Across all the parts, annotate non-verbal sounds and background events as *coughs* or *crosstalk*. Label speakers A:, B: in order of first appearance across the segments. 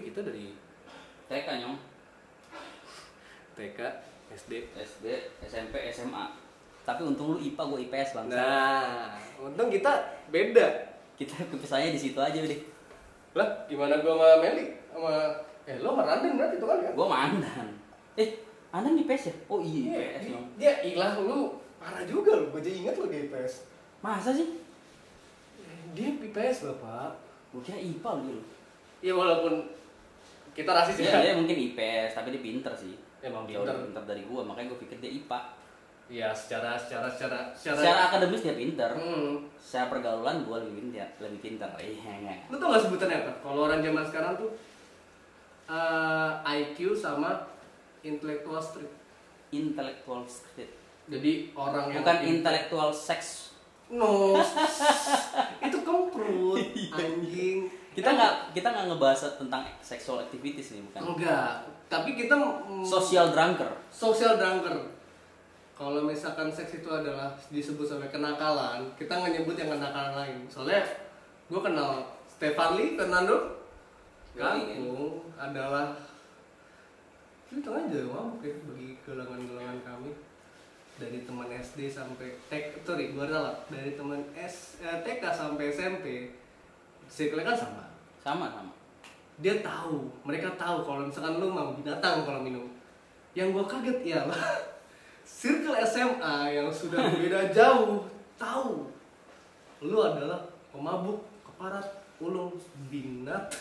A: kita dari
B: TK nyong
A: TK, SD.
B: SD SMP SMA tapi untung lu IPA gue IPS bang
A: Nah, untung kita beda.
B: kita kepisahnya di situ aja deh
A: Lah, gimana gue sama Meli? Sama eh lo sama Randen berarti itu kan ya?
B: gue mandan eh anda IPS ya oh iya
A: Iya,
B: IPS
A: dia,
B: nyong
A: dia ilah lu parah juga lu. Gue jadi ingat lo di IPS.
B: masa sih
A: Dia IPS bapak.
B: gue kira IPA lu
A: Ya walaupun kita rasis
B: ya
A: ya.
B: dia mungkin IPS tapi dia pinter sih
A: Emang
B: Jauh
A: pinter.
B: lebih pinter dari gue makanya gue pikir dia IPA
A: Iya, secara secara secara secara.
B: secara akademis dia pinter
A: Hmm.
B: secara pergaulan gue lebih pinter lebih pinter iya
A: Lu tau gak sebutannya apa? Kalau orang zaman sekarang tuh eh, IQ sama intellectual street.
B: intellectual street
A: Jadi orang yang
B: bukan intellectual sex
A: No, *laughs* itu kemprut, anjing.
B: kita nggak kita nggak ngebahas tentang sexual activities nih bukan?
A: Enggak, tapi kita
B: social drunker.
A: Social drunker. Kalau misalkan seks itu adalah disebut sebagai kenakalan, kita nggak nyebut yang kenakalan lain. Soalnya gue kenal Stefan Lee Fernando, kamu adalah itu aja mabuk ya bagi gelangan-gelangan kami dari teman SD sampai TK sorry gue salah dari teman S eh, TK sampai SMP circle kan sama.
B: Sama sama.
A: Dia tahu mereka tahu kalau misalkan lu mau binatang kalau minum. Yang gue kaget ialah *laughs* circle SMA yang sudah *laughs* berbeda jauh tahu. Lu adalah pemabuk keparat ulung binat.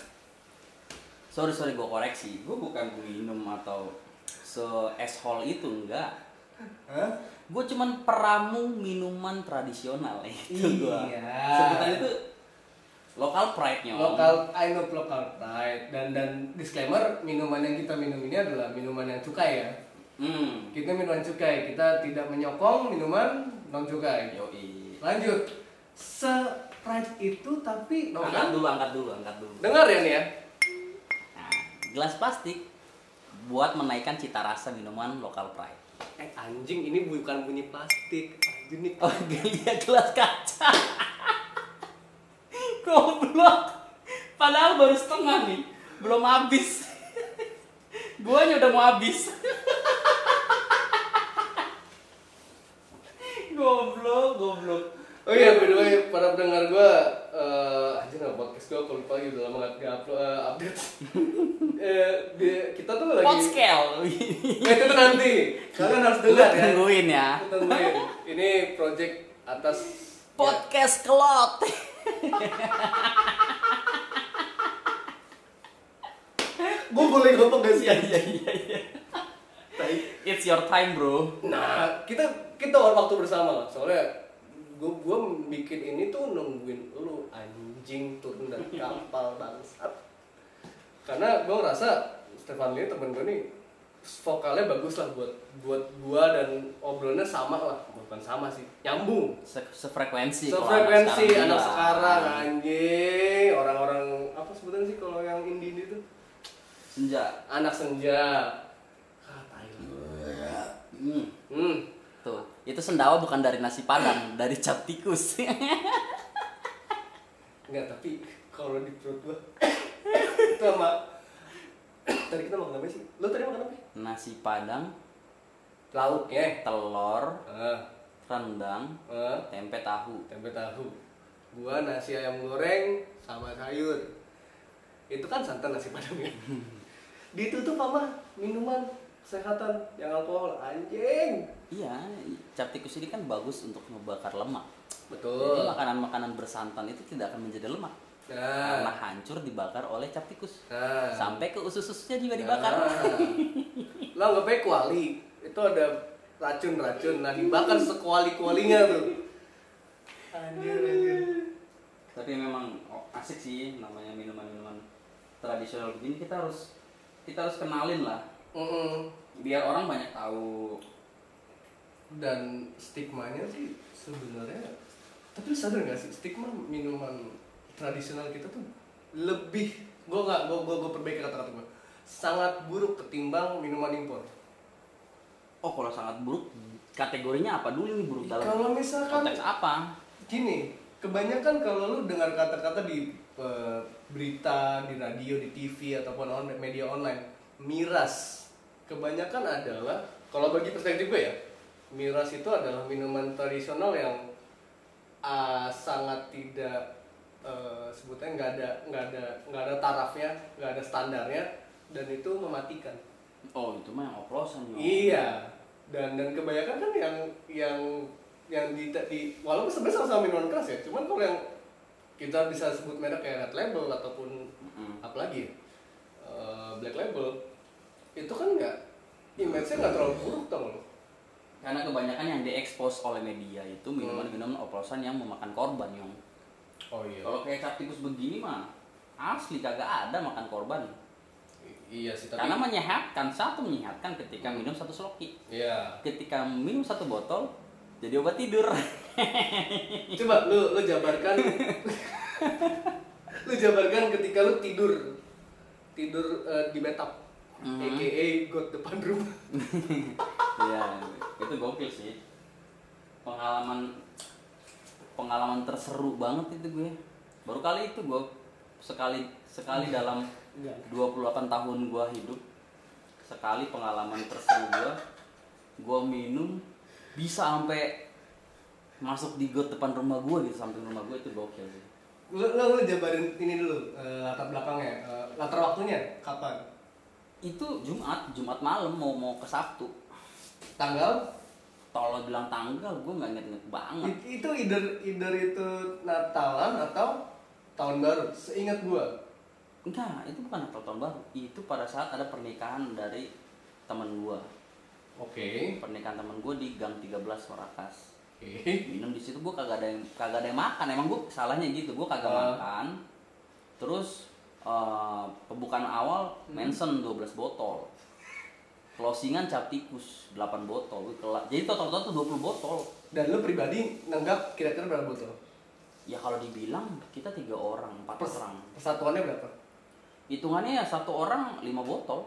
B: Sorry sorry gue koreksi. Gue bukan minum atau se ashole itu enggak Gue cuman peramu minuman tradisional itu gue
A: Iya.
B: sebutan itu lokal pride nya
A: lokal I know local pride. Dan dan disclaimer minuman yang kita minum ini adalah minuman yang cukai ya.
B: Hmm.
A: Kita minuman cukai. Kita tidak menyokong minuman non cukai.
B: Yoi.
A: Lanjut. Se pride itu tapi no
B: angkat
A: kan?
B: dulu angkat dulu angkat dulu.
A: Dengar ya nih ya
B: nah, gelas plastik buat menaikkan cita rasa minuman lokal pride
A: eh anjing ini bukan bunyi plastik. Anjing ini
B: oh dia gelas kaca. *laughs* Goblok. Padahal baru setengah nih. Belum habis. *laughs* Guanya udah mau habis. *laughs* Goblok goblok.
A: Oh iya, by the way, para pendengar gue, uh, anjir nama podcast gue, kalau lupa lagi udah lama gak upload, eh, update. Eh, di- lagi...
B: Podscale
A: Eh, itu tuh *laughs* nanti, kalian harus dengar ya.
B: tungguin ya
A: tungguin. Ini project atas...
B: podcast kelot *laughs*
A: Gue boleh ngomong gak sih?
B: iya iya iya iya it's your time bro
A: Nah, kita kita waktu bersama lah. Soalnya gue gue bikin ini tuh nungguin lu anjing turun dari kapal bangsat. Karena gue ngerasa Stefan Lee temen gue nih vokalnya bagus lah buat buat gua dan obrolannya sama lah. Bukan sama sih nyambung.
B: Se- sefrekuensi
A: sefrekuensi anak sekarang anjing. Orang-orang apa sebutan sih kalau yang indie indie tuh
B: senja.
A: Anak senja. Ah tai
B: hmm.
A: hmm.
B: Tuh, itu sendawa bukan dari nasi padang, *laughs* dari cap tikus.
A: Enggak, tapi kalau di perut gua *coughs* itu sama tadi kita makan apa sih? Lo tadi makan apa?
B: nasi padang,
A: Lauknya.
B: telur,
A: Eh,
B: rendang,
A: eh,
B: tempe tahu.
A: tempe tahu. Gua nasi ayam goreng sama sayur. Itu kan santan nasi padang ya. *laughs* Ditutup sama minuman kesehatan yang alkohol anjing.
B: Iya, cap tikus ini kan bagus untuk membakar lemak. Jadi
A: Betul.
B: makanan-makanan bersantan itu tidak akan menjadi lemak
A: Nah,
B: karena hancur dibakar oleh cap tikus.
A: nah.
B: Sampai ke usus-ususnya juga dibakar.
A: Nah. Lo anggapnya kuali. Itu ada racun-racun. Nah, dibakar sekuali-kualinya tuh. Anjir, anjir.
B: Tapi memang oh, asik sih namanya minuman-minuman tradisional begini kita harus kita harus kenalin lah
A: Mm-mm.
B: biar orang banyak tahu
A: Dan stigmanya sih sebenarnya tapi sadar gak sih stigma minuman tradisional kita tuh lebih gue nggak gue gue perbaiki kata-kata gue sangat buruk ketimbang minuman impor.
B: Oh kalau sangat buruk kategorinya apa dulu nih buruk dalam
A: kalau misalkan
B: konteks apa?
A: Gini kebanyakan kalau lu dengar kata-kata di eh, berita, di radio, di TV ataupun on, media online, miras. Kebanyakan adalah kalau bagi perspektif gue ya, miras itu adalah minuman tradisional yang ah, sangat tidak eh, sebutnya nggak ada nggak ada nggak ada tarafnya, nggak ada standarnya dan itu mematikan.
B: Oh itu mah yang oplosan yo.
A: Iya. Dan dan kebanyakan kan yang yang yang di, di walaupun sebenarnya sama-sama minuman keras ya, cuman kalau yang kita bisa sebut merek kayak red label ataupun
B: Mm.
A: apalagi ya, eh, black label itu kan nggak image-nya nggak terlalu buruk tau lo.
B: Karena kebanyakan yang diekspos oleh media itu minuman-minuman oplosan yang memakan korban yang.
A: Oh iya.
B: Kalau kayak cap tikus begini mah asli kagak ada makan korban.
A: iya sih tapi.
B: Karena menyehatkan satu menyehatkan ketika minum satu sloki.
A: Iya.
B: Ketika minum satu botol jadi obat tidur. *laughs*
A: Coba lu lu jabarkan. *laughs* lu jabarkan ketika lu tidur tidur eh, di bathtub.
B: Mhm.
A: AKA got depan rumah. *laughs*
B: Iya, itu gokil sih. Pengalaman pengalaman terseru banget itu gue. Baru kali itu gue sekali sekali dalam
A: Enggak.
B: 28 tahun gue hidup sekali pengalaman terseru gue gue minum bisa sampai masuk di got depan rumah gue gitu samping rumah gue itu gokil sih
A: Lu, lu, lu jabarin ini dulu eh, latar belakangnya, eh, latar waktunya kapan?
B: itu Jumat Jumat malam mau mau ke Sabtu
A: Tanggal?
B: Kalau bilang tanggal gue nggak inget inget banget
A: I- itu either either itu Natalan atau tahun baru. Seingat gua.
B: Enggak, itu bukan Natal tahun baru. Itu pada saat ada pernikahan dari teman gua.
A: Oke.
B: Pernikahan teman gua di Gang 13 Warakas.
A: Oke.
B: Minum di situ gua kagak ada yang kagak ada yang makan. Emang gua salahnya gitu. Gua kagak
A: Ah.
B: makan. Terus eh, pembukaan awal
A: Hmm.
B: Manson 12 botol. Closingan cap tikus 8 botol. Gua kela- Jadi total-total tuh 20 botol.
A: Dan lu pribadi nenggak kira-kira berapa botol?
B: Ya kalau dibilang kita tiga orang, empat
A: Pers-
B: orang.
A: Persatuannya berapa?
B: hitungannya ya satu orang lima botol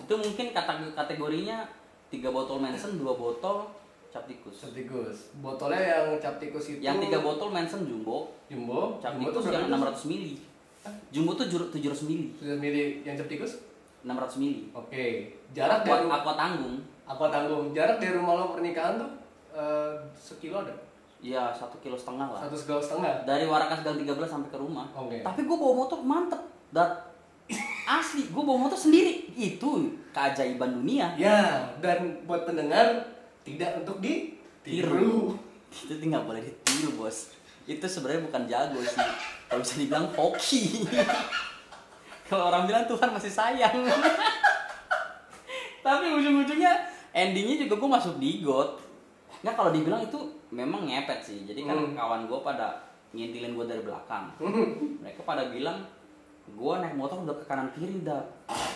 B: itu mungkin kata kategorinya tiga botol Manson dua botol cap tikus
A: Tikus. Botolnya yang cap tikus itu
B: yang tiga botol Manson jumbo
A: jumbo.
B: cap
A: Jumbo
B: tikus yang
A: berapa?
B: 600 mili jumbo tuh tujuh ratus mili
A: Sudah milih yang cap tikus?
B: 600 mili
A: Oke. Jarak
B: aqua,
A: dari
B: aqua tanggung
A: apa tanggung? Jarak dari rumah lo pernikahan tuh eh, sekilo ada?
B: ya satu kilo setengah lah
A: Satu sekilo setengah.
B: dari Warakas Gang 13 sampai ke rumah
A: Oke.
B: tapi gue bawa motor mantep dan asli gue bawa motor sendiri itu keajaiban dunia
A: Ya, dan buat pendengar tidak untuk ditiru. *laughs*
B: itu nggak boleh ditiru bos itu sebenarnya bukan jago sih kalau bisa dibilang hoki *laughs* kalau orang bilang Tuhan masih sayang. *laughs* Tapi ujung-ujungnya endingnya juga gue masuk di got. Nggak kalau dibilang itu memang ngepet sih. Jadi kan
A: Hmm.
B: kawan gue pada ngintilin gue dari belakang. Mereka pada bilang gue naik motor udah ke kanan kiri dah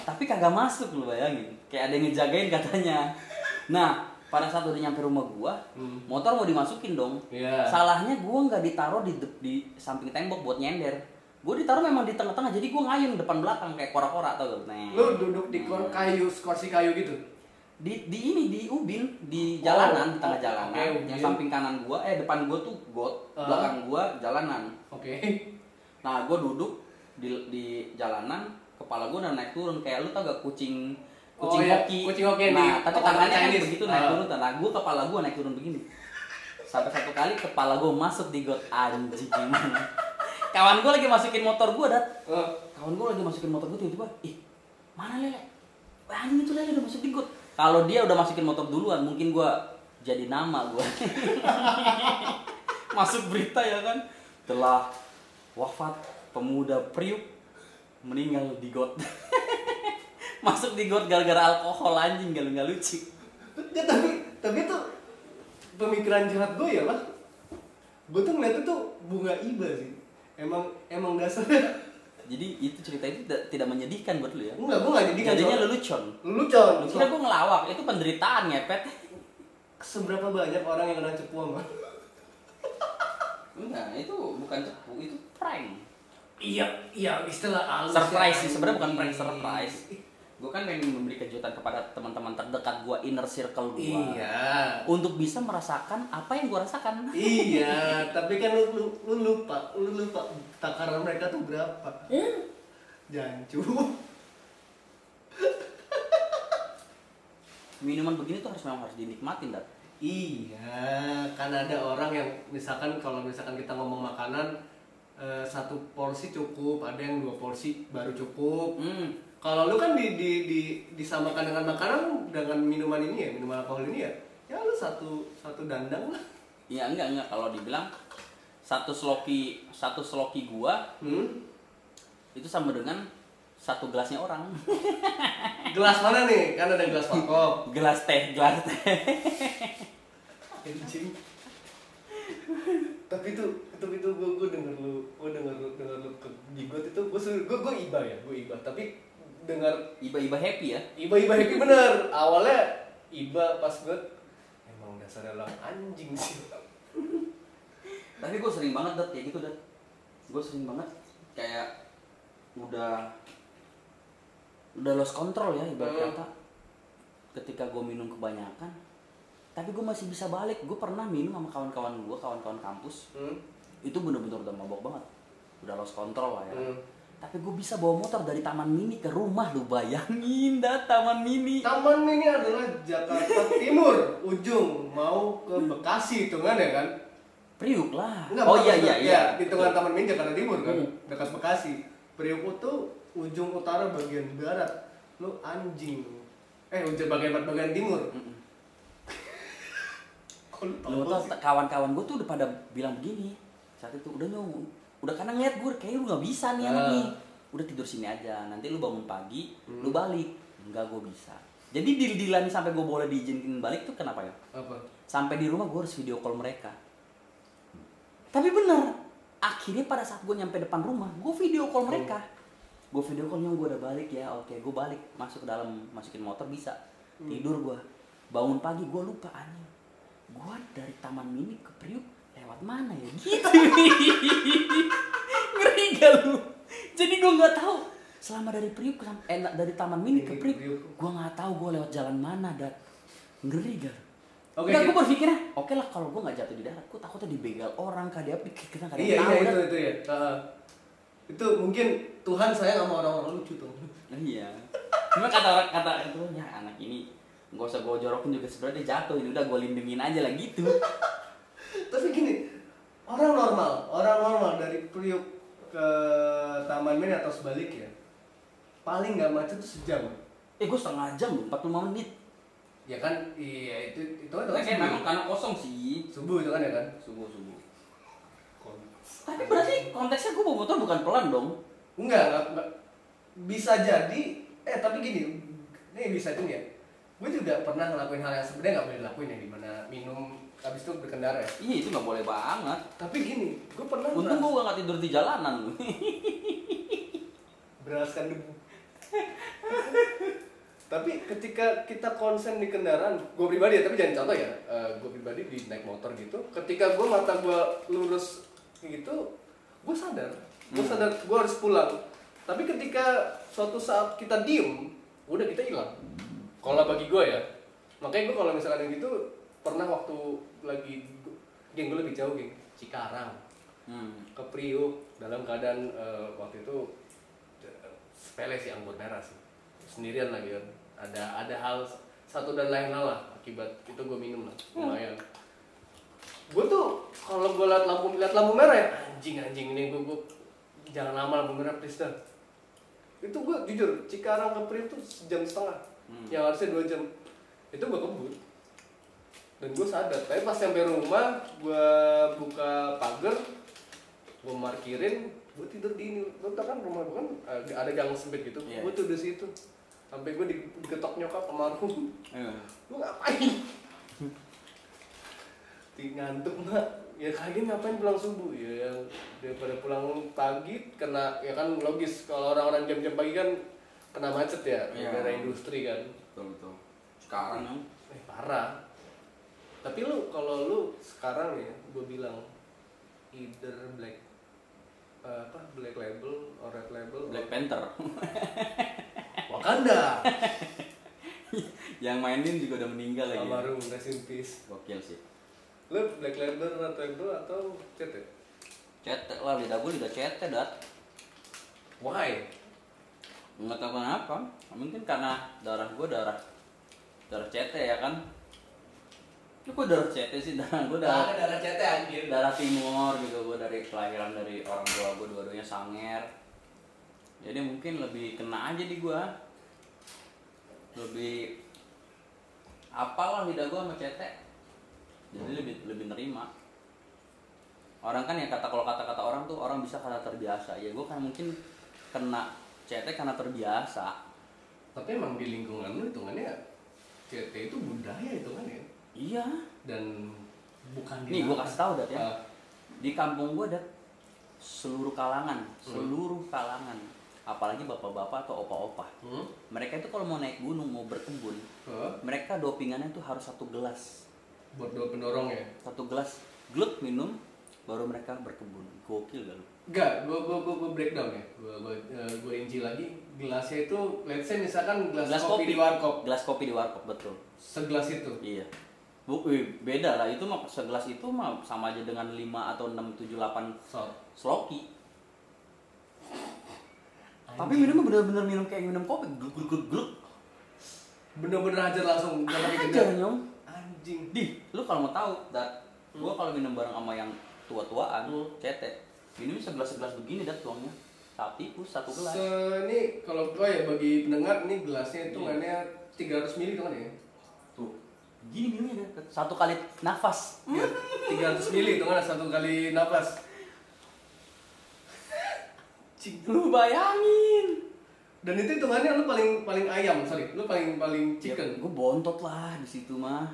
B: tapi kagak masuk lu bayangin. Kayak ada yang ngejagain katanya. Nah pada saat udah nyampe rumah gue
A: Hmm.
B: motor mau dimasukin dong.
A: Iya.
B: salahnya gue nggak ditaruh di de- di samping tembok buat nyender gue ditaruh memang di tengah-tengah jadi gue ngayun depan belakang kayak kora-kora atau gak Nah.
A: Lu duduk di kor- kayu, kursi kayu gitu.
B: di di ini di ubin di jalanan di tengah
A: oh,
B: jalanan
A: ubin.
B: yang samping kanan gua eh depan gua tuh got
A: Ah.
B: belakang gua jalanan
A: Oke.
B: nah gua duduk di di jalanan kepala gua udah naik turun kayak lu tau gak kucing
A: Oh,
B: kucing
A: iya,
B: hoki
A: kucing hoki
B: nah
A: di
B: tapi tangannya kan begitu naik
A: Ah.
B: turun nah gua kepala gua naik turun begini sampai satu kali kepala gua masuk di got anjing gimana kawan gua lagi masukin motor gua dat.
A: Eh,
B: kawan gue lagi masukin motor gue tiba-tiba ih mana lele? Anjing itu lele udah masuk di got kalau dia udah masukin motor duluan mungkin gue jadi nama gue *laughs* masuk berita ya kan? Telah wafat pemuda Priuk meninggal di got. *laughs* Masuk di got gara-gara alkohol anjing gak nggak lucu.
A: Ya tapi tapi itu pemikiran jahat gue ya lah. Gue tuh ngeliatnya tuh bunga iba sih. Emang emang dasarnya *laughs*
B: jadi itu cerita itu tidak, tidak menyedihkan buat lu ya?
A: Enggak gue nggak jadi kan
B: jadinya lelucon.
A: Lelucon.
B: lu kira gue ngelawak itu penderitaan ngepet.
A: Seberapa banyak orang yang kena cepu sama
B: enggak itu bukan cepu itu prank.
A: Iya, iya istilah
B: surprise
A: ya.
B: sih sebenarnya bukan prank surprise gue kan pengen memberi kejutan kepada teman-teman terdekat gue inner circle gue
A: iya.
B: Untuk bisa merasakan apa yang gue rasakan.
A: Iya *laughs* tapi kan lu, lu, lu lupa lu lupa takaran mereka tuh berapa. Jancu. *laughs*
B: Minuman begini tuh harus memang harus dinikmatin dat
A: iya kan ada orang yang misalkan kalau misalkan kita ngomong makanan eh, satu porsi cukup ada yang dua porsi baru cukup.
B: Hmm.
A: Kalau lu kan di, di, di, disamakan dengan makanan dengan minuman ini ya minuman alkohol ini ya ya lu satu satu dandang lah.
B: Ya enggak enggak. Kalau dibilang satu sloki satu sloki gua
A: hmm?
B: itu sama dengan satu gelasnya orang. *laughs*
A: Gelas mana nih? Kan ada gelas mangkok *laughs*
B: gelas teh gelas teh.
A: Anjing. Tapi itu itu itu gue gue denger lu gue denger lu denger lu ke jigot itu gue gue gue iba ya gue iba. Tapi dengar
B: iba-iba happy ya?
A: Iba iba happy bener. Awalnya iba pas gue emang dasarnya lang anjing sih.
B: Tapi gue sering banget dat kayak gitu dat gue sering banget kayak udah udah lost control ya ibarat
A: Hmm.
B: kata. Ketika gue minum kebanyakan tapi gue masih bisa balik. Gue pernah minum sama kawan-kawan gue kawan-kawan kampus.
A: Hmm?
B: itu bener-bener udah mabok banget. Udah lost control lah ya.
A: Hmm.
B: Tapi gue bisa bawa motor dari taman mini ke rumah lu bayangin dah taman mini
A: Taman Mini adalah Jakarta Timur ujung mau ke Bekasi hitungan ya kan
B: Priuk lah
A: Enggak,
B: oh iya
A: bukan.
B: iya iya
A: Ya, hitungan Taman Mini Jakarta Timur kan,
B: Hmm.
A: dekat Bekasi. Priok itu ujung utara bagian barat. Lu anjing. Eh, ujung bagian barat bagian timur. *laughs* Kok lu
B: tau kawan-kawan gue tuh udah pada bilang begini saat itu udah nyong udah karena ngeliat gue kayak lu nggak bisa nih anak
A: Ah.
B: nih. Udah tidur sini aja nanti lu bangun pagi
A: Hmm.
B: lu balik. Enggak gue bisa. Jadi deal dealan sampai gue boleh diizinin balik tuh kenapa ya?
A: Apa?
B: sampai di rumah gue harus video call mereka. Tapi bener akhirnya pada saat gue nyampe depan rumah gue video call mereka. Gue video call nyong gue udah balik ya oke gue balik. Masuk ke dalam masukin motor bisa. Tidur gue bangun pagi gue lupa anjing. Gue dari taman mini ke Priuk lewat mana ya gitu *laughs* ngeri gak lu jadi gue nggak tahu selama dari Priuk ke sam- eh, dari taman mini ke Priuk gue nggak tahu gue lewat jalan mana dan ngeri gak
A: Oke, kita-
B: gue berpikirnya, oke lah kalau gue nggak jatuh di darat, gue takutnya dibegal orang, kah dia kita nggak ada
A: Iya, iya itu itu ya. Ah. itu mungkin Tuhan sayang sama orang-orang lucu tuh.
B: Iya. Cuma kata orang kata itu ya anak ini nggak usah gue jorokin juga sebenarnya dia jatuh ini udah gue lindungin aja lah gitu.
A: Tapi gini, orang normal, orang normal dari Priok ke Taman Mini atau sebaliknya, paling nggak macet tuh sejam.
B: Eh gue setengah jam loh, 45 menit.
A: Ya kan, iya itu itu kan
B: memang karena kosong sih.
A: subuh itu kan ya kan.
B: Subuh subuh. Tapi berarti konteksnya gue bawa motor bukan pelan dong.
A: Enggak, enggak, enggak. Bisa jadi, eh tapi gini, ini bisa tuh ya. Gue juga pernah ngelakuin hal yang sebenarnya nggak boleh dilakuin ya, di mana minum habis itu berkendara ya.
B: Iya itu nggak boleh banget.
A: Tapi gini, gue pernah
B: Untung gue nggak tidur di jalanan lu.
A: beraskan debu. tapi ketika kita konsen di kendaraan, gue pribadi ya, tapi jangan contoh ya, gue pribadi di naik motor gitu, ketika gue mata gue lurus gitu, gue sadar, gue
B: Hmm.
A: sadar gue harus pulang. Tapi ketika suatu saat kita diem, udah kita hilang. Kalau bagi gue ya, makanya gue kalau misalkan yang gitu pernah waktu lagi, geng gue lebih jauh geng, Cikarang.
B: Hmm.
A: ke Priuk dalam keadaan eh, waktu itu sepele sih anggur merah sih. Sendirian lagi kan. Ada ada hal satu dan lain hal lah akibat itu gue minum lah lumayan. Gue tuh kalau gue liat lampu liat lampu merah ya anjing anjing ini gue gue jangan lama lampu merah please dah itu gue jujur Cikarang ke Priuk tuh sejam setengah.
B: Hmm.
A: yang harusnya dua jam. Itu gue kebut. Dan gue sadar. Tapi pas sampai rumah gue buka pagar gue markirin gue tidur di ini. Lo tau kan rumah gue kan ada ada gang sempit gitu.
B: Iya.
A: gue tuh di situ. Sampai gue di- digetok nyokap almarhum
B: Iya.
A: lu ngapain? Ngantuk mak ya kalian ngapain pulang subuh? Ya yang daripada pulang pagi kena ya kan logis. Kalau orang-orang jam-jam pagi kan kena macet ya
B: Iya.
A: daerah industri kan.
B: Betul betul. Sekarang yang
A: eh parah. Tapi lu kalau lu sekarang ya gue bilang either black eh, apa black label or red label
B: Black Panther.
A: Waktu *laughs* Wakanda. *laughs*
B: Yang mainin juga udah meninggal lagi.
A: Almarhum rest in peace.
B: Gokil sih
A: lu Black Label atau itu atau CT
B: cetek lah lidah gue lidah cetek dat.
A: Why?
B: Nggak tahu kenapa. Mungkin karena darah gue darah darah CT ya kan? Lu kok darah CT sih? *laughs* Darah gue darah
A: darah darah CT anjir.
B: darah timur gitu. Gue dari kelahiran dari orang tua gue dua-duanya sanger. Jadi mungkin lebih kena aja di gue lebih apalah lidah gue sama CT jadi lebih lebih nerima. Orang kan yang kata kalau kata-kata orang tuh orang bisa karena terbiasa. Ya gue kan mungkin kena CT karena terbiasa.
A: Tapi emang di lingkungan lu hitungannya CT itu budaya hitungannya
B: iya.
A: Dan bukan
B: nih gue kasih tahu dat ya.
A: Ah,
B: di kampung gue ada seluruh kalangan seluruh kalangan apalagi bapak-bapak atau opa-opa
A: hmm?
B: mereka itu kalau mau naik gunung mau berkebun
A: Hah?
B: mereka dopingannya tuh harus satu gelas
A: buat pendorong ya?
B: Satu gelas gluk minum baru mereka berkebun. Gokil gak lu?
A: Enggak, gua gua gua, gua breakdown ya. Gua gua, eh, gua rinci lagi. Gelasnya itu let's say misalkan gelas,
B: Gelas
A: kopi,
B: kopi.
A: di warkop.
B: gelas kopi di warkop betul.
A: Segelas itu.
B: iya. Bu, wih, beda lah. Itu mah segelas itu mah sama aja dengan 5 atau 6 7 8
A: So,
B: sloki. Tapi minumnya bener-bener minum kayak minum kopi. Gluk gluk gluk
A: bener-bener hajar langsung.
B: Aja nyong
A: Anjing.
B: di lu kalau mau tahu dat gua kalau minum bareng sama yang tua-tuaan
A: Hmm.
B: cete minum segelas segelas begini dat tuangnya satu tikus satu gelas
A: Se ini kalau gua ya bagi pendengar ini gelasnya itu
B: Iya.
A: mainnya 300 ml kan ya?
B: tuh gini minumnya dat satu kali nafas
A: Iya, 300 ml itu kan satu kali nafas. Cing.
B: lu bayangin
A: Dan itu hitungannya lu paling paling ayam, sorry, lu paling paling chicken.
B: gue bontot lah di situ mah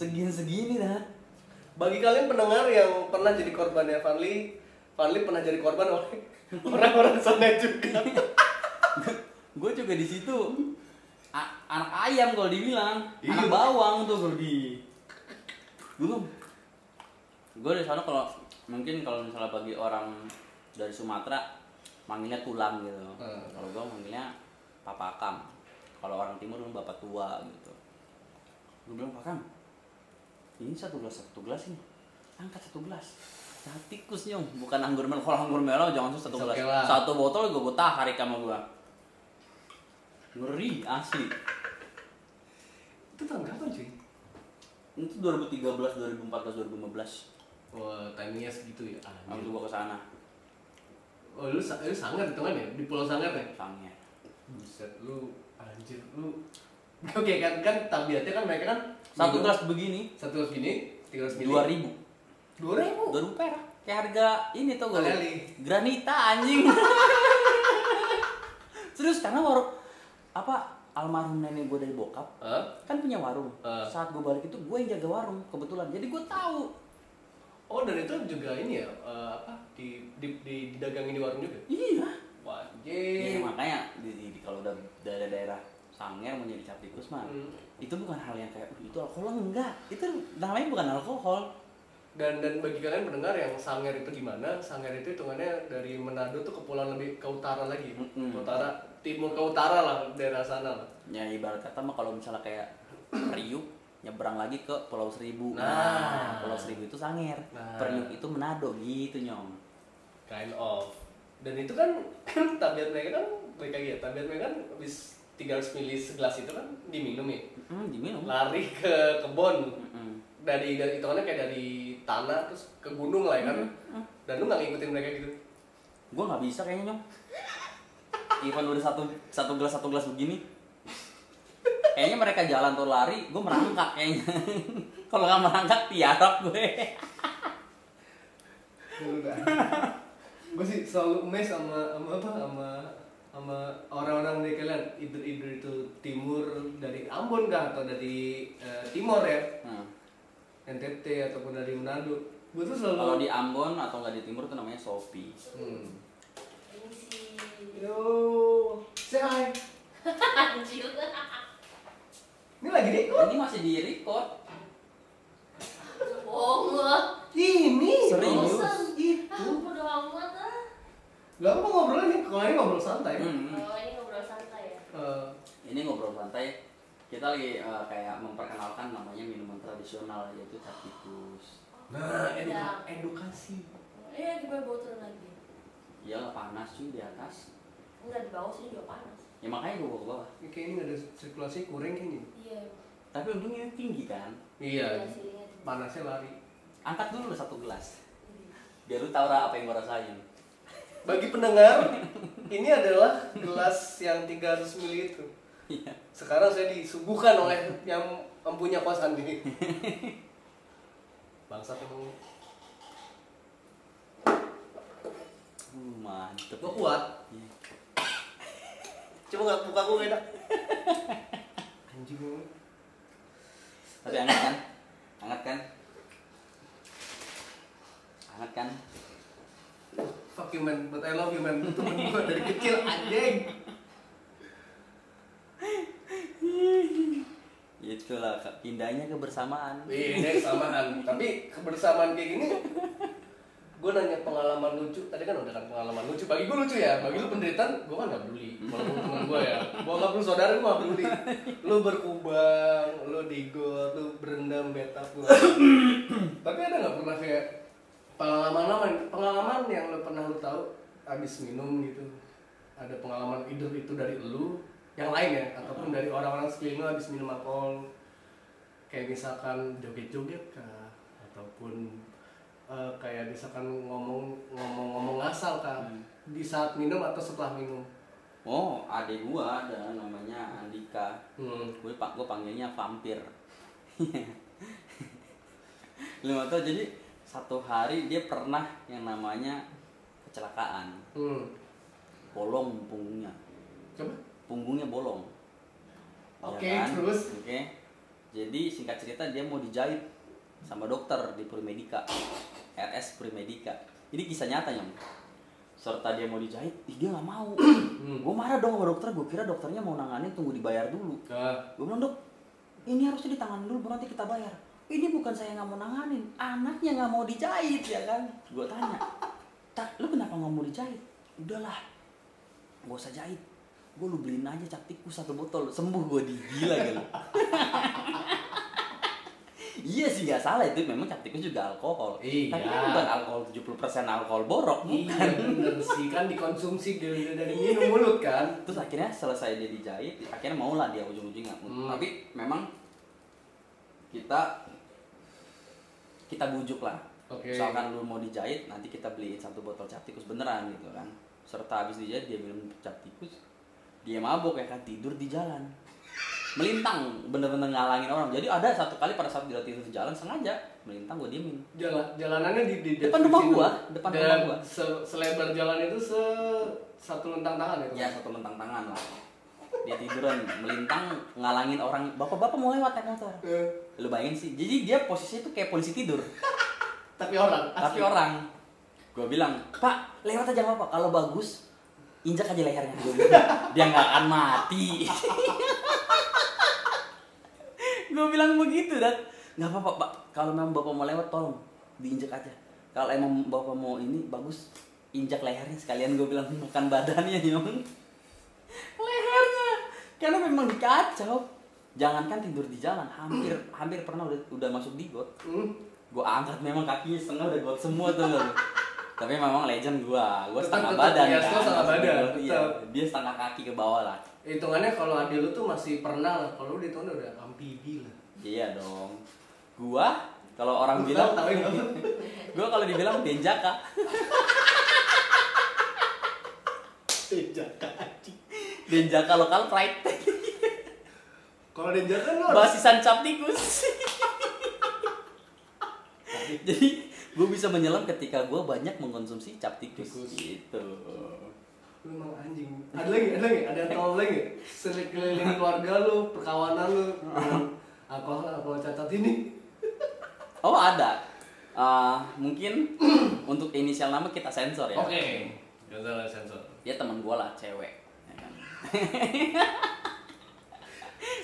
B: segini segini dat
A: Bagi kalian pendengar yang pernah jadi korbannya Fanli, Fanli pernah jadi korban oleh *laughs* orang-orang sana juga. *laughs*
B: gue juga di situ A- anak ayam kalau dibilang
A: Iya.
B: anak bawang tuh di belum gue di sana kalau mungkin kalau misalnya bagi orang dari Sumatera manggilnya tulang gitu
A: Hmm.
B: kalau gue manggilnya papakam kalau orang timur bilang bapak tua gitu gue bilang pakam ini satu gelas satu gelas ini angkat satu gelas Nah, tikus nyong, bukan anggur merah. Kalau anggur merah jangan satu
A: Oke
B: gelas. Satu botol gue buta hari sama gua. Ngeri asli.
A: Itu tahun kapan cuy?
B: Itu 2013, 2014, 2015.
A: Wah, timingnya segitu ya.
B: Waktu
A: Anjir.
B: gua ke sana.
A: Oh, lu, lu sangat hitungan ya? Di Pulau Sangat ya?
B: Sangnya.
A: Buset, lu anjir lu. *laughs* Oke kan kan tabiatnya kan mereka kan
B: Satu
A: minum-
B: gelas begini
A: satu gelas gini 300 ml.
B: 2000.
A: 2000.
B: 2000 perak. Kayak harga ini tuh gue.
A: Kali.
B: Granita anjing. *laughs* Serius karena warung apa almarhum nenek gue dari bokap
A: Hah?
B: kan punya warung.
A: Ah.
B: Saat gue balik itu gue yang jaga warung kebetulan. Jadi gue tahu
A: Oh, dan itu juga ini ya eh, apa di, di, di didagangin di warung juga.
B: Iya.
A: Wah,
B: Iya
A: anjir.
B: makanya di, di- di- kalau udah daerah-daerah Sangir mau jadi cap tikus mah
A: Hmm.
B: itu bukan hal yang kayak "Uh, itu alkohol enggak itu namanya bukan alkohol
A: Dan dan bagi kalian pendengar yang Sanger itu gimana? Sanger itu hitungannya dari Manado tuh kepulauan lebih ke utara lagi.
B: Mm-mm.
A: Ke utara, timur ke utara lah daerah sana lah.
B: ya ibarat kata mah kalau misalnya kayak Priuk nyebrang lagi ke Pulau Seribu
A: Nah.
B: Pulau Seribu itu Sangir
A: Nah.
B: Priuk itu Manado gitu nyong
A: Kind of. Dan itu kan *clears throat* tabiat mereka kan lagi ya. Tabiat mereka kan habis 300 ml segelas itu kan diminum ya.
B: hmm, diminum
A: Lari ke kebun.
B: Mm-mm.
A: Dari dari hitungannya kayak dari tanah terus ke gunung lah ya kan. Dan lu nggak ngikutin mereka gitu.
B: gue nggak bisa kayaknya nyong Ivan udah satu satu gelas satu gelas begini kayaknya mereka jalan tuh lari gue merangkak kayaknya *laughs* kalau nggak merangkak tiarap gue
A: gue sih selalu amazed sama sama apa sama sama orang-orang dari kalian either either itu timur dari Ambon kah atau dari eh, timur ya?
B: Nah,
A: NTT ataupun dari Manado. Gue tuh selalu
B: kalau di Ambon atau nggak di timur tuh namanya Sopi
A: hmm. Yo say hi. *laughs* Ini lagi nih
B: ini masih di record
C: Bohong gua.
A: ini
B: Serius?
A: Itu.
C: Ah, bodo amat ah.
A: Gak apa ngobrol nih, kalau ini ngobrol santai.
B: Hmm.
C: Oh, ini ngobrol santai ya?
A: Eh,
B: Ini ngobrol santai. Kita lagi eh, kayak memperkenalkan namanya minuman tradisional yaitu cap tikus.
A: nah,
C: Ya.
A: eduka- edukasi.
C: Iya, gimana bau turun lagi?
B: Ya nggak panas cuy di atas.
C: Enggak, di bawah sini juga panas.
B: Ya makanya gue bawa ke bawah.
A: Ini kayaknya nggak ada sirkulasi kuring kayaknya.
C: Iya.
B: Tapi untungnya ini tinggi kan.
A: Iya.
C: sirinya tinggi.
A: Panasnya lari.
B: Angkat dulu satu gelas.
C: Iya.
B: Biar lu tahu apa yang gue rasain.
A: Bagi pendengar, ini adalah gelas yang 300 ml itu.
B: Iya.
A: Sekarang saya disuguhkan oleh yang empunya kosan ini. Bangsat emang.
B: Uh, mantep.
A: Gua kuat.
B: Iya.
A: Coba nggak buka gue enak. Anjing.
B: Tapi hangat kan? Hangat kan? Hangat kan?
A: Fuck you man, but I love you man. Itu temen gue dari kecil anjing.
B: Itulah indahnya kebersamaan.
A: Iya, ini kesamaan. Tapi kebersamaan kayak gini, gue nanya pengalaman lucu. Tadi kan udah kan pengalaman lucu. Bagi gue lucu ya. Bagi lu penderitaan, gue kan gak peduli. Walaupun teman gue ya. Walaupun lu saudara, gue gak peduli. Lu berkubang, lu digot, lu berendam gue. Tapi ada nggak pernah kayak pengalaman pengalaman yang lu pernah lu tahu abis minum gitu? Ada pengalaman hidup itu dari lu yang lain ya ataupun dari orang-orang sekeliling lu abis minum alkohol kayak misalkan joget-joget kah ataupun eh, kayak misalkan ngomong ngomong ngomong ngasal kah
B: Hmm.
A: di saat minum atau setelah minum
B: Oh, adik gua ada namanya Andika.
A: hmm.
B: Gue pak gue panggilnya vampir. *laughs* Lu mau tau jadi satu hari dia pernah yang namanya kecelakaan.
A: Hmm.
B: Bolong punggungnya.
A: coba
B: Punggungnya bolong. Ya
A: Oke, terus?
B: Oke. Jadi singkat cerita dia mau dijahit sama dokter di Purimedika. RS Purimedika. Ini kisah nyata nyom. Serta dia mau dijahit, ih, dia nggak mau.
A: Hmm.
B: gue marah dong sama dokter, gue kira dokternya mau nanganin tunggu dibayar dulu. Gue bilang dok, ini harusnya ditangani dulu baru nanti kita bayar. Ini bukan saya nggak mau nanganin, anaknya nggak mau dijahit ya kan? Gue tanya, tak lu kenapa nggak mau dijahit? Udahlah, gak usah jahit. Gue lu beliin aja cap tikus satu botol, sembuh gue di gila gitu. *laughs* iya sih nggak salah itu memang cap tikus juga alkohol.
A: Iya.
B: Tapi kan bukan alkohol 70% alkohol borok, bukan.
A: iya sih kan dikonsumsi dari dari minum mulut kan
B: terus akhirnya selesai dia dijahit akhirnya mau lah dia ujung-ujungnya
A: Hmm.
B: tapi memang kita kita bujuk lah.
A: Oke.
B: misalkan lu mau dijahit nanti kita beliin satu botol cap tikus beneran gitu kan. Serta habis dijahit dia minum cap tikus dia mabuk ya kan tidur di jalan. Melintang bener-bener ngalangin orang. Jadi ada satu kali pada saat dia tidur di jalan sengaja melintang gue diemin.
A: Jalan jalanannya di, di
B: Depan rumah gua, depan rumah gua.
A: se- selebar jalan itu se satu lentang tangan ya?
B: Ya satu lentang tangan lah dia tiduran melintang ngalangin orang bapak-bapak mau lewat naik motor.
A: Eh,
B: lu bayangin sih. Jadi dia posisinya tuh kayak polisi tidur.
A: Tapi orang
B: tapi
A: asli.
B: orang. Gue bilang pak lewat aja apa kalau bagus injak aja lehernya. Bilang, dia nggak akan mati. *laughs* Gue bilang begitu dan nggak apa-apa pak. Kalau memang bapak mau lewat tolong diinjak aja. Kalau emang bapak mau ini bagus injak lehernya. Sekalian gue bilang makan badannya nyong karena memang dikacau. Jangankan tidur di jalan hampir *clears throat* hampir pernah udah udah masuk di got
A: Hmm.
B: gue angkat memang kakinya setengah udah got semua tuh. *laughs* Tapi memang legend gua. Gua
A: Tetap-
B: setengah
A: tetap,
B: badan
A: ya,
B: kan.
A: gua setengah badan,
B: iya
A: tetap.
B: dia setengah kaki ke bawah lah.
A: Hitungannya kalau adil lu tuh masih pernah lah. Kalau lu dihitung udah amfibi lah.
B: Iya dong. Gua kalau orang bilang
A: apa. *laughs*
B: gua kalau dibilang denjaka
A: Denjaka anjing.
B: Denjaka lokal pride
A: kalau denjaka lu harus
B: basisan cap tikus. Jadi gue bisa menyelam ketika gue banyak mengkonsumsi cap tikus,
A: Tikus.
B: gitu.
A: Lu emang anjing. Ada lagi ada lagi ada yang tahu lagi. Sekeliling keluarga lu perkawanan lu alkohol alkohol cacat ini.
B: Oh ada. Ah, mungkin *clears throat* untuk inisial nama kita sensor ya.
A: Oke. Salah sensor.
B: Dia teman gue lah cewek *laughs*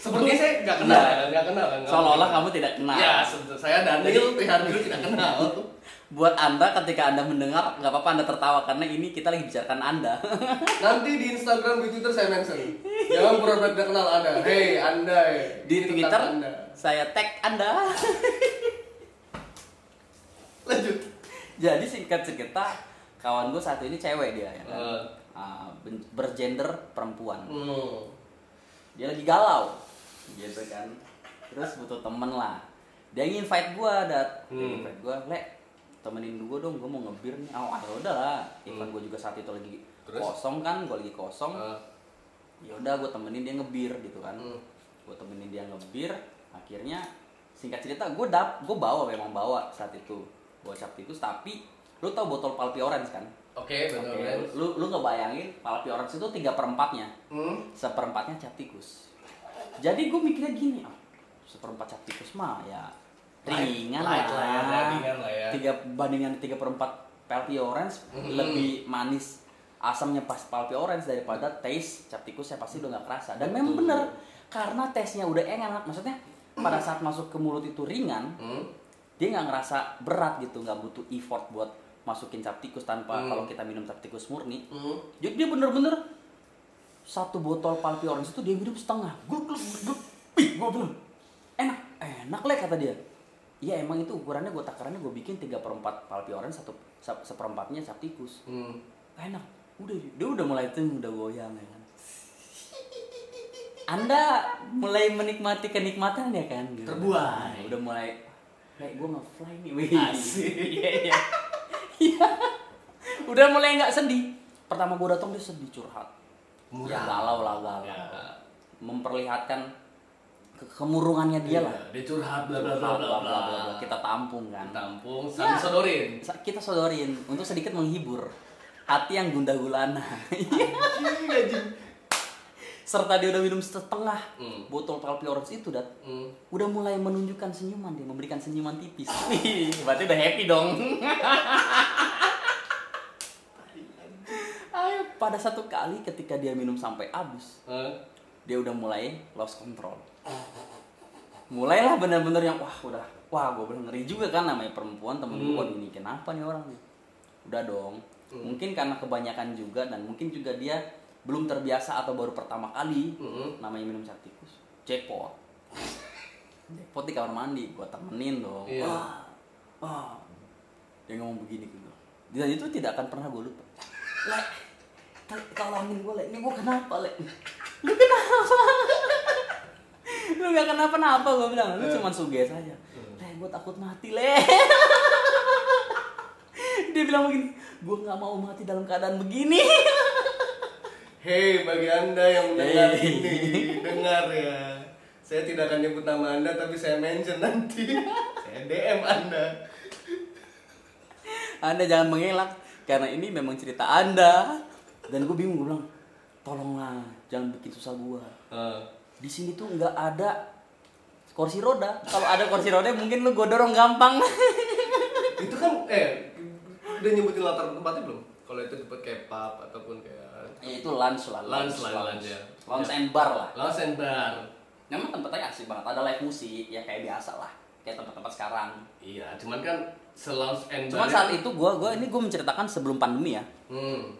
A: Sepertinya saya nggak kenal, nggak kenal kan?
B: Seolah-olah kamu tidak kenal.
A: Ya, saya Daniel Tihar dulu tidak kenal. *laughs*
B: Buat anda ketika anda mendengar nggak apa-apa anda tertawa karena ini kita lagi bicarakan anda. *laughs*
A: Nanti di Instagram, di Twitter saya mention. Jangan pura-pura tidak kenal Anda. Hei, Anda.
B: Di
A: ini
B: Twitter
A: Anda.
B: saya tag anda.
A: Lanjut.
B: Jadi singkat cerita kawan gue satu ini cewek dia ya kan.
A: Eh.
B: Ah, bergender perempuan.
A: Hmm.
B: Dia lagi galau gitu kan. Terus butuh temen lah. Dia ingin invite gua dat. Dia
A: Hmm.
B: invite gua, "Le, temenin gua dong, gua mau ngebir nih." Oh, ah, udah lah. Event gua juga saat itu lagi
A: Terus?
B: kosong kan, gua lagi kosong.
A: Ah.
B: ya udah gue temenin dia ngebir gitu kan
A: Hmm.
B: gue temenin dia ngebir akhirnya singkat cerita gue dap gue bawa memang bawa saat itu bawa cap tikus tapi lu tau botol palpi orange kan
A: Oke, betul.
B: Oke,
A: kan?
B: lu lu ngebayangin palpi orange itu tiga perempatnya
A: Hmm.
B: seperempatnya cap tikus jadi gue mikirnya gini ah seperempat cap tikus mah ya ringan
A: light lah ya,
B: lah
A: ringan lah ya.
B: tiga bandingan tiga perempat palpi orange
A: Mhm.
B: lebih manis asamnya pas palpi orange daripada taste cap tikusnya pasti udah nggak kerasa dan
A: Betul.
B: memang bener karena taste-nya udah enak maksudnya pada saat masuk ke mulut itu ringan
A: Hmm.
B: dia nggak ngerasa berat gitu nggak butuh effort buat masukin cap tikus tanpa
A: Hmm.
B: kalau kita minum cap tikus murni
A: Hmm.
B: jadi dia bener-bener satu botol palpi orange itu dia minum setengah. Gluk gluk gluk. Ih, gue bilang enak, enak leh kata dia. Iya emang itu ukurannya gue takarannya gue bikin tiga perempat palpi orange satu se- seperempatnya cap tikus.
A: Hmm.
B: Enak. Udah dia udah mulai tuh udah goyang ya kan. Anda mulai menikmati kenikmatan ya kan?
A: Terbuai.
B: Udah mulai kayak gue nge-fly nih.
A: Asik. *laughs*
B: Iya. Iya. Udah mulai nggak sedih. Pertama gue datang dia sedih curhat. Ya galau lah galau.
A: Ya.
B: Memperlihatkan ke kemurungannya dia lah.
A: Iya, Dia curhat bla bla bla bla bla.
B: Kita tampung kan.
A: tampung,
B: Ya.
A: sodorin.
B: Kita sodorin untuk sedikit menghibur hati yang gundah gulana.
A: Anjing, anjing.
B: Serta dia udah minum setengah
A: Hmm.
B: botol palpi orange itu dat
A: Hmm.
B: udah mulai menunjukkan senyuman dia memberikan senyuman tipis. Berarti udah happy dong. *laughs* Ayo, pada satu kali ketika dia minum sampai habis,
A: Hah?
B: dia udah mulai lost control. Mulailah bener-bener yang wah udah wah gue bilang ngeri juga kan namanya perempuan temen gue
A: Hmm.
B: ini kenapa nih orang nih udah dong
A: Hmm.
B: mungkin karena kebanyakan juga dan mungkin juga dia belum terbiasa atau baru pertama kali
A: Hmm.
B: namanya minum cat tikus jackpot jackpot di kamar mandi gue temenin dong
A: Iya.
B: wah wah dia ngomong begini ke gue dan itu tidak akan pernah gue lupa tolongin gue le ini gue kenapa le lu kenapa *laughs* lu gak kenapa-napa gue bilang lu cuma suges aja le gue takut mati le *laughs* dia bilang begini gue nggak mau mati dalam keadaan begini *laughs*
A: Hei, bagi anda yang mendengar
B: Hey.
A: ini, dengar ya. Saya tidak akan nyebut nama anda, tapi saya mention nanti. saya DM anda.
B: Anda jangan mengelak karena ini memang cerita Anda. Dan gue bingung gue bilang, tolonglah jangan bikin susah gue.
A: Ah.
B: Di sini tuh nggak ada kursi roda. Kalau ada kursi roda mungkin lu gue dorong gampang. *laughs*
A: itu kan, eh, udah nyebutin latar tempatnya belum? Kalau itu tempat kayak pub ataupun kayak
B: ya itu lunch lah,
A: Lunch lah, lunch ya.
B: Lunch and bar lah.
A: Lounge and bar.
B: Memang tempatnya asik banget. Ada live musik ya kayak biasa lah. Kayak tempat-tempat sekarang.
A: Iya, cuman kan se-lounge and
B: Cuma
A: bar
B: saat
A: itu-
B: gue gua ini gue menceritakan sebelum pandemi ya.
A: Hmm.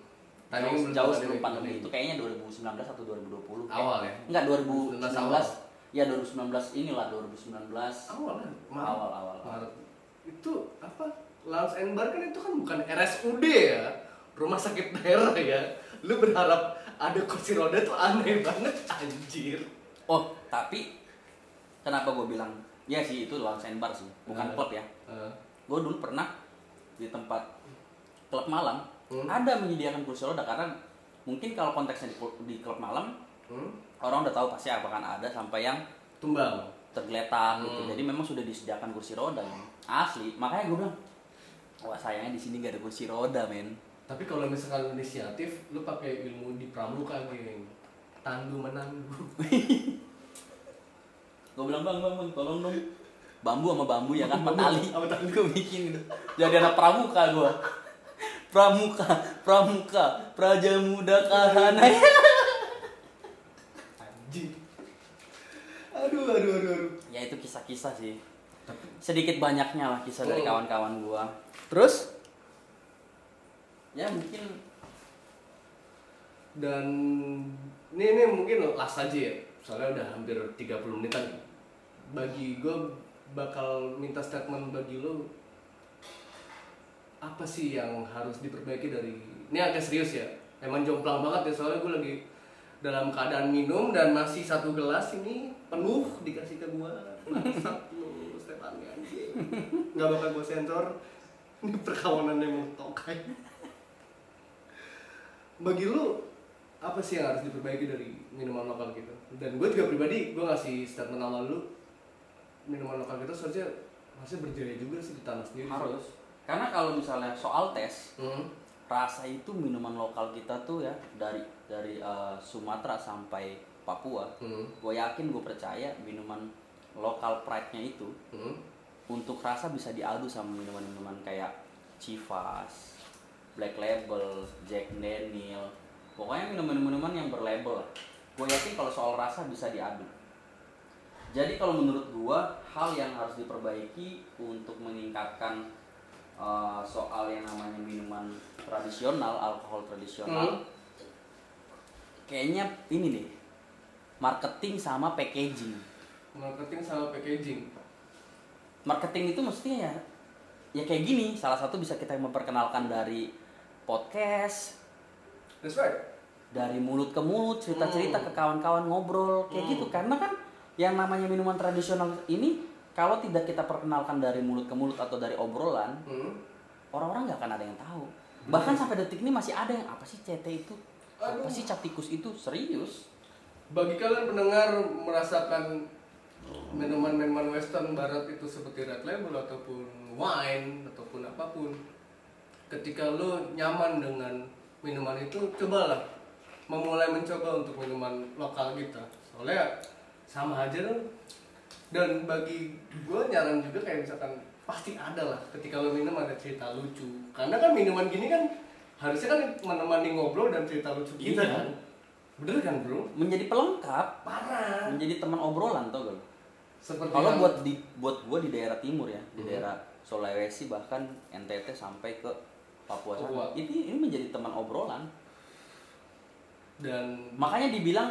B: Jauh,
A: Timing
B: jauh
A: ada
B: sebelum pandemi itu kayaknya 2019 atau 2020 kayak-
A: Awal ya?
B: enggak
A: 2019 awal.
B: 2019 ya 2019 inilah 2019
A: Awal kan? Maret.
B: awal awal.
A: Maret. Itu apa? Lounge and bar kan itu kan bukan RSUD ya. Rumah sakit daerah ya. Lu berharap ada kursi roda tuh aneh banget anjir.
B: oh tapi kenapa gue bilang ya sih itu lounge and bar sih bukan
A: Hmm.
B: klub ya
A: Eh,
B: gue dulu pernah di tempat klub malam
A: Hmm.
B: ada menyediakan kursi roda karena mungkin kalau konteksnya di, di klub malam
A: hmm?
B: orang udah tahu pasti apa kan ada sampai yang
A: Tumbang.
B: tergeletak gitu
A: Hmm.
B: jadi memang sudah disediakan kursi roda men. asli makanya gue bilang wah sayangnya di sini gak ada kursi roda men
A: Tapi kalau misalkan inisiatif, lu pakai ilmu di pramuka, geng. Tandu menandu. *laughs*
B: gue bilang bang bang bang tolong dong bambu sama bambu ya kan *laughs*
A: sama tali.
B: gue bikin gitu. jadi anak pramuka gue pramuka pramuka praja muda kahana
A: Anjing.
B: kisah-kisah sih. Sedikit banyaknya lah kisah dari
A: Oh.
B: kawan-kawan gua.
A: Terus?
B: Ya mungkin
A: dan ini ini mungkin last aja ya. Soalnya udah hampir 30 menitan. Bagi gue bakal minta statement bagi lo apa sih yang harus diperbaiki dari ini agak serius ya emang jomplang banget ya soalnya gue lagi dalam keadaan minum dan masih satu gelas ini penuh dikasih ke gue lu Stefan nggak bakal gue sensor. Ini perkawanan emang tokai bagi lu apa sih yang harus diperbaiki dari minuman lokal gitu? Dan gue juga pribadi gue ngasih statement awal lu. Minuman lokal kita seharusnya masih berjaya juga sih di tanah sendiri.
B: Harus karena kalau misalnya soal tes
A: hmm.
B: rasa itu minuman lokal kita tuh ya dari dari eh, Sumatera sampai Papua
A: Hmm.
B: gue yakin gue percaya minuman lokal pride-nya itu
A: Hmm.
B: untuk rasa bisa diadu sama minuman-minuman kayak Chivas, Black Label, Jack Daniel, pokoknya minuman-minuman yang berlabel. Gue yakin kalau soal rasa bisa diadu. Jadi kalau menurut gua hal yang harus diperbaiki untuk meningkatkan uh, soal yang namanya minuman tradisional, alkohol tradisional,
A: Hmm.
B: kayaknya ini nih marketing sama packaging.
A: marketing sama packaging
B: marketing itu mestinya ya ya kayak gini salah satu bisa kita memperkenalkan dari podcast
A: that's right
B: dari mulut ke mulut cerita-cerita
A: Hmm.
B: ke kawan-kawan ngobrol kayak
A: Hmm.
B: gitu karena kan yang namanya minuman tradisional ini kalau tidak kita perkenalkan dari mulut ke mulut atau dari obrolan
A: hmm.
B: orang-orang nggak akan ada yang tahu. Bahkan sampai detik ini masih ada yang apa sih CT itu? Apa
A: Aduh.
B: sih cap tikus itu? Serius?
A: Bagi kalian pendengar merasakan minuman-minuman western barat itu seperti red label ataupun wine ataupun apa pun ketika lo nyaman dengan minuman itu cobalah memulai mencoba untuk minuman lokal kita. Soalnya sama aja lo dan bagi gue nyaran juga kayak misalkan pasti ada lah ketika lo minum ada cerita lucu karena kan minuman gini kan harusnya kan menemani ngobrol dan cerita lucu kita
B: Iya.
A: kan bener kan bro
B: menjadi pelengkap
A: parah
B: menjadi teman obrolan tau gak
A: seperti
B: Kalau
A: yang-
B: buat di buat gua di daerah timur ya, di
A: Hmm.
B: daerah Sulawesi bahkan NTT sampai ke Papua sana. Ini ini menjadi teman obrolan.
A: dan
B: Makanya dibilang